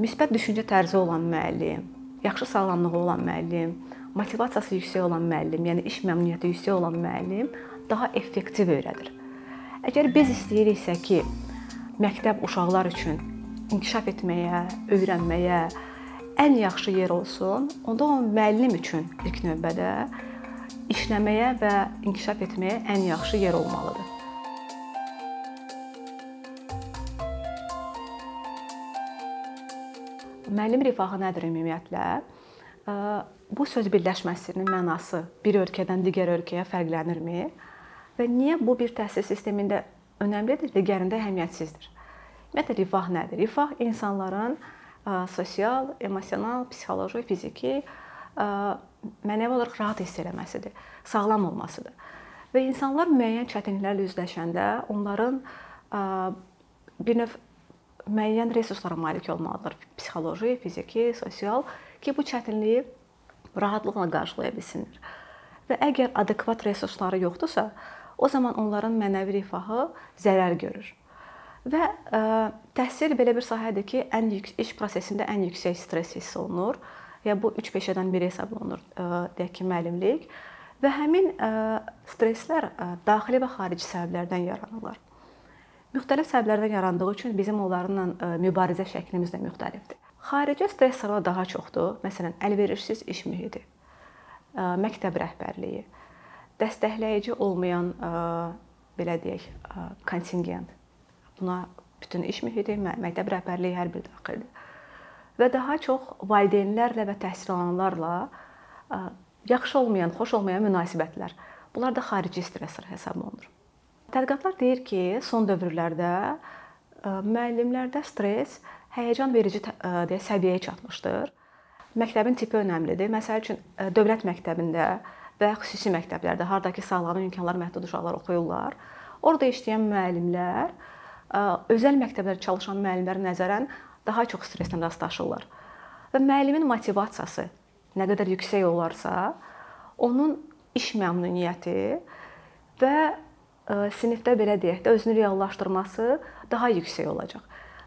müsbət düşüncə tərzi olan müəllim, yaxşı sağlamlığı olan müəllim, motivasiyası yüksək olan müəllim, yəni iş məmnuniyyəti yüksək olan müəllim daha effektiv öyrədir. Əgər biz istəyiriksə ki, məktəb uşaqlar üçün inkişaf etməyə, öyrənməyə ən yaxşı yer olsun, onda o müəllim üçün ilk növbədə işləməyə və inkişaf etməyə ən yaxşı yer olmalıdır. Müəllim rifahı nədir ümumiyyətlə? Bu söz birləşməsinin mənası bir ölkədən digər ölkəyə fərqlənirmi? Və niyə bu bir təhsil sistemində önəmlidir, digərində əhəmiyyətsizdir? Ümumiyyətlə rifah nədir? Rifah insanların sosial, emosional, psixoloji, fiziki mənəvi olaraq rahat hiss eləməsidir, sağlam olmasıdır. Və insanlar müəyyən çətinliklərlə üzləşəndə onların bir növ müəyyən resurslara malik olmalıdırlar. Psixoloji, fiziki, sosial ki, bu çətinliyi rahatlıqla qarşılaya bilsinlər. Və əgər adekvat resursları yoxdursa, o zaman onların mənəvi rifahı zərər görür. Və ə, təhsil belə bir sahədir ki, ən yüksək iş prosesində ən yüksək stress hiss olunur və bu üç peşədən biri hesab olunur, ə, deyək ki, müəllimlik. Və həmin ə, stresslər ə, daxili və xarici səbəblərdən yaranırlar. Müxtəlif səbəblərdən yarandığı üçün bizim onlarla e, mübarizə şəklimiz də müxtəlifdir. Xarici stresslər daha çoxdur. Məsələn, əlverişsiz iş mühiti, e, məktəb rəhbərliyi, dəstəkləyici olmayan e, belə deyək, kontingent. Buna bütün iş mühiti, məktəb rəhbərliyi hər bir daxildir. Və daha çox valideynlərlə və təhsil alanlarla yaxşı olmayan, xoş olmayan münasibətlər. Bunlar da xarici stresslər hesab olunur. Tədqiqatlar deyir ki, son dövrlərdə e, müəllimlərdə stress həyəcan verici e, deyə səviyyəyə çatmışdır. Məktəbin tipi önəmlidir. Məsəl üçün e, dövlət məktəbində və xüsusi məktəblərdə hardakı sağlamlıq imkanları məhdud uşaqlar oxuyurlar. Orada işləyən müəllimlər özəl məktəblərdə çalışan müəllimlərə nəzərən daha çox stresslə rastlaşırlar. Və müəllimin motivasiyası nə qədər yüksək olarsa, onun iş məmnuniyyəti və sinifdə belə deyək də özünü reallaşdırması daha yüksək olacaq.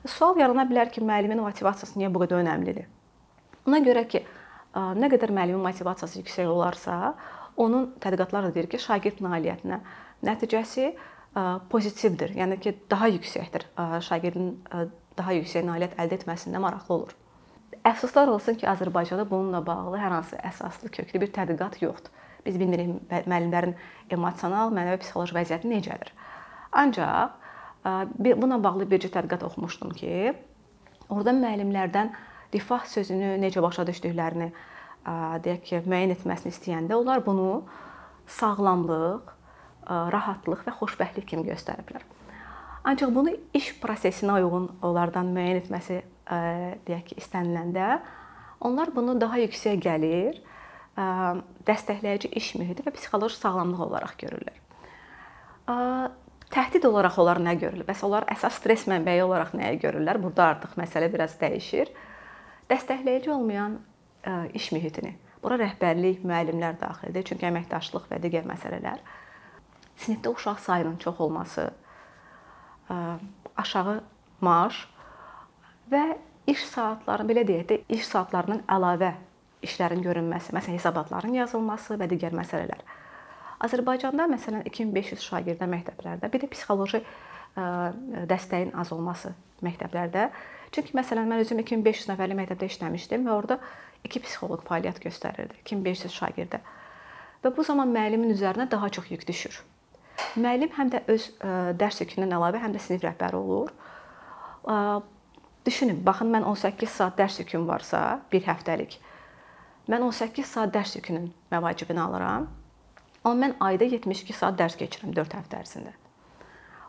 Sual yarana bilər ki, müəllimin motivasiyası niyə bu qədər önəmlidir? Ona görə ki, nə qədər müəllimin motivasiyası yüksək olarsa, onun tədqiqatlar da deyir ki, şagird nailiyyətinə nəticəsi pozitivdir. Yəni ki, daha yüksəkdir. Şagirdin daha yüksək nailiyyət əldə etməsində maraqlı olur. Əfsuslar olsun ki, Azərbaycanda bununla bağlı hər hansı əsaslı, köklü bir tədqiqat yoxdur. Biz bilmirik müəllimlərin emosional, mənəvi, psixoloji vəziyyəti necədir. Ancaq buna bağlı bircə tədqiqat oxumuşdum ki, orada müəllimlərdən rifah sözünü necə başa düşdüklərini deyək ki, müəyyən etməsini istəyəndə onlar bunu sağlamlıq, rahatlıq və xoşbəxtlik kimi göstəriblər. Ancaq bunu iş prosesinə uyğun onlardan müəyyən etməsi deyək ki, istəniləndə onlar bunu daha yüksək gəlir dəstəkləyici iş mühiti və psixoloji sağlamlıq olaraq görürlər. Təhdid olaraq onlar nə görürlər? Bəs onlar əsas stress mənbəyi olaraq nəyi görürlər? Burada artıq məsələ biraz dəyişir. Dəstəkləyici olmayan iş mühitini. Bura rəhbərlik, müəllimlər daxildir, çünki əməkdaşlıq və digər məsələlər. Sinifdə uşaq sayının çox olması, aşağı maaş və iş saatları belə deyək də, iş saatlarının əlavə işlərin görünməsi, məsələn hesabatların yazılması və digər məsələlər. Azərbaycanda məsələn 2500 şagirdə məktəblərdə, bir də psixoloji dəstəyin az olması məktəblərdə. Çünki məsələn mən özüm 2500 nəfərli məktəbdə işləmişdim və orada iki psixoloq fəaliyyət göstərirdi 2500 şagirdə. Və bu zaman müəllimin üzərinə daha çox yük düşür. Müəllim həm də öz dərs yükündən əlavə həm də sinif rəhbəri olur. Düşünün, baxın mən 18 saat dərs yüküm varsa, bir həftəlik Mən 18 saat dərs yükünün məvacibini alıram. Amma mən ayda 72 saat dərs keçirirəm 4 həftə ərzində.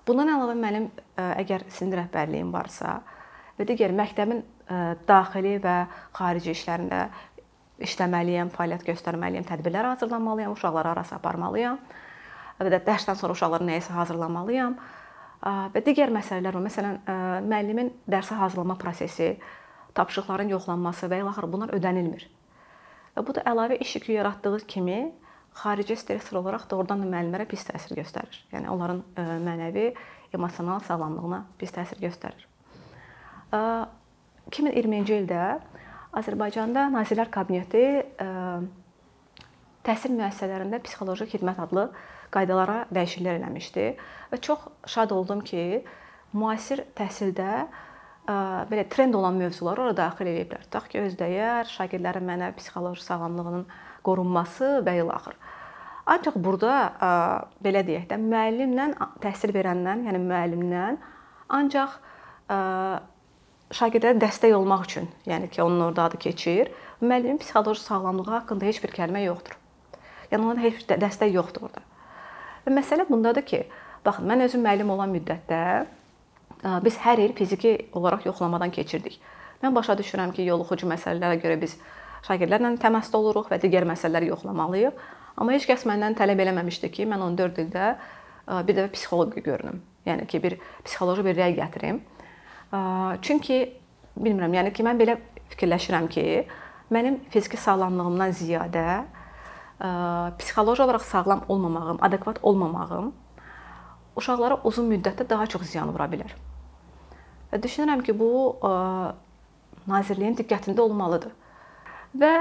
Bundan əlavə mənim əgər sinir rəhbərliyim varsa və digər məktəbin daxili və xarici işlərində işləməliyəm, fəaliyyət göstərməliyəm, tədbirlər hazırlamalıyam, uşaqları arası aparmalıyam və də dərsdən sonra uşaqları nəyisə hazırlamalıyam və digər məsələlər var. Məsələn, müəllimin dərsə hazırlama prosesi, tapşırıqların yoxlanması və ilaxır bunlar ödənilmir. Və bu da əlavə iş yükü yaratdığı kimi xarici stressor olaraq doğrudan da müəllimlərə pis təsir göstərir. Yəni onların mənəvi, emosional sağlamlığına pis təsir göstərir. 2020-ci ildə Azərbaycanda Nazirlər Kabineti ə, təhsil müəssisələrində psixoloji xidmət adlı qaydalara dəyişikliklər eləmişdi və çox şad oldum ki, müasir təhsildə belə trend olan mövzuları ora daxil ediblər. Tutaq ki, özdəyər, şagirdlərin mənəvi psixoloji sağlamlığının qorunması və ilaxır. Ancaq burada belə deyək də, müəllimlə təhsil verəndən, yəni müəllimdən ancaq şagirdlərə dəstək olmaq üçün, yəni ki, onun orada adı keçir, müəllimin psixoloji sağlamlığı haqqında heç bir kəlmə yoxdur. Yəni ona heç dəstək yoxdur orada. Və məsələ bundadır ki, baxın, mən özüm müəllim olan müddətdə biz hər il fiziki olaraq yoxlamadan keçirdik. Mən başa düşürəm ki, yoluxucu məsələlərə görə biz şagirdlərlə təmasda oluruq və digər məsələləri yoxlamalıyıq. Amma heç kəs məndən tələb eləməmişdi ki, mən 14 ildə bir dəfə psixoloq görünüm. Yəni ki, bir psixoloji bir rəy gətirim. Çünki bilmirəm, yəni ki, mən belə fikirləşirəm ki, mənim fiziki sağlamlığımdan ziyadə psixoloji olaraq sağlam olmamağım, adekvat olmamağım uşaqlara uzun müddətdə daha çox ziyan vura bilər. Düşünürəm ki, bu nazirliyin diqqətində olmalıdır. Və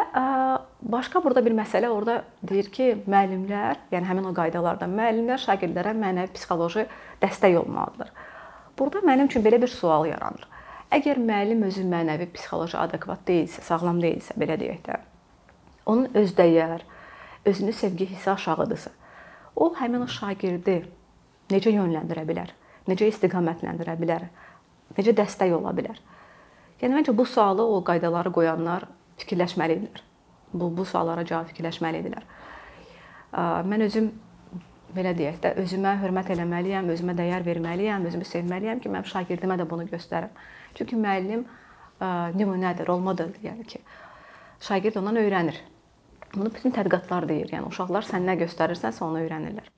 başqa burada bir məsələ orada deyir ki, müəllimlər, yəni həmin o qaydalarda müəllimlər şagirdlərə mənəvi psixoloji dəstək olmalıdır. Burada mənim üçün belə bir sual yaranır. Əgər müəllim özü mənəvi psixoloji adekvat deyilsə, sağlam deyilsə, belə deyək də, onun özdəyər, özünü sevgi hissi aşağıdırsa, o həmin o şagirdi necə yönləndirə bilər? Necə istiqamətləndirə bilər? Necə dəstək ola bilər? Yəni məncə bu sualı o qaydaları qoyanlar fikirləşməlidirlər. Bu bu suallara cavab fikirləşməlidirlər. Mən özüm belə deyək də, özümə hörmət eləməliyəm, özümə dəyər verməliyəm, özümü sevməliyəm ki, mənim şagirdimə də bunu göstərim. Çünki müəllim nümunədir, rol modeldir, yəni ki, şagird ondan öyrənir. Bunu bütün tədqiqatlar deyir. Yəni uşaqlar sən nə göstərirsənsə onu öyrənirlər.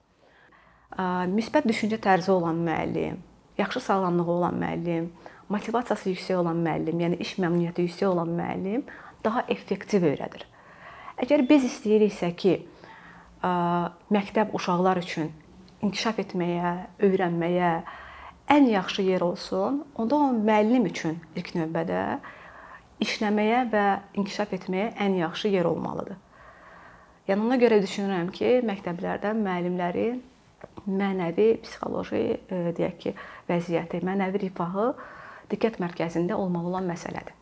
Müsbət düşüncə tərzi olan müəllim, yaxşı sağlamlığı olan müəllim, motivasiyası yüksək olan müəllim, yəni iş məmnuniyyəti yüksək olan müəllim daha effektiv öyrədir. Əgər biz istəyiriksə ki, məktəb uşaqlar üçün inkişaf etməyə, öyrənməyə ən yaxşı yer olsun, onda o müəllim üçün ilk növbədə işləməyə və inkişaf etməyə ən yaxşı yer olmalıdır. Yəni ona görə düşünürəm ki, məktəblərdə müəllimlərin mənəvi, psixoloji, deyək ki, vəziyyəti, mənəvi rifahı diqqət mərkəzində olmalı olan məsələdir.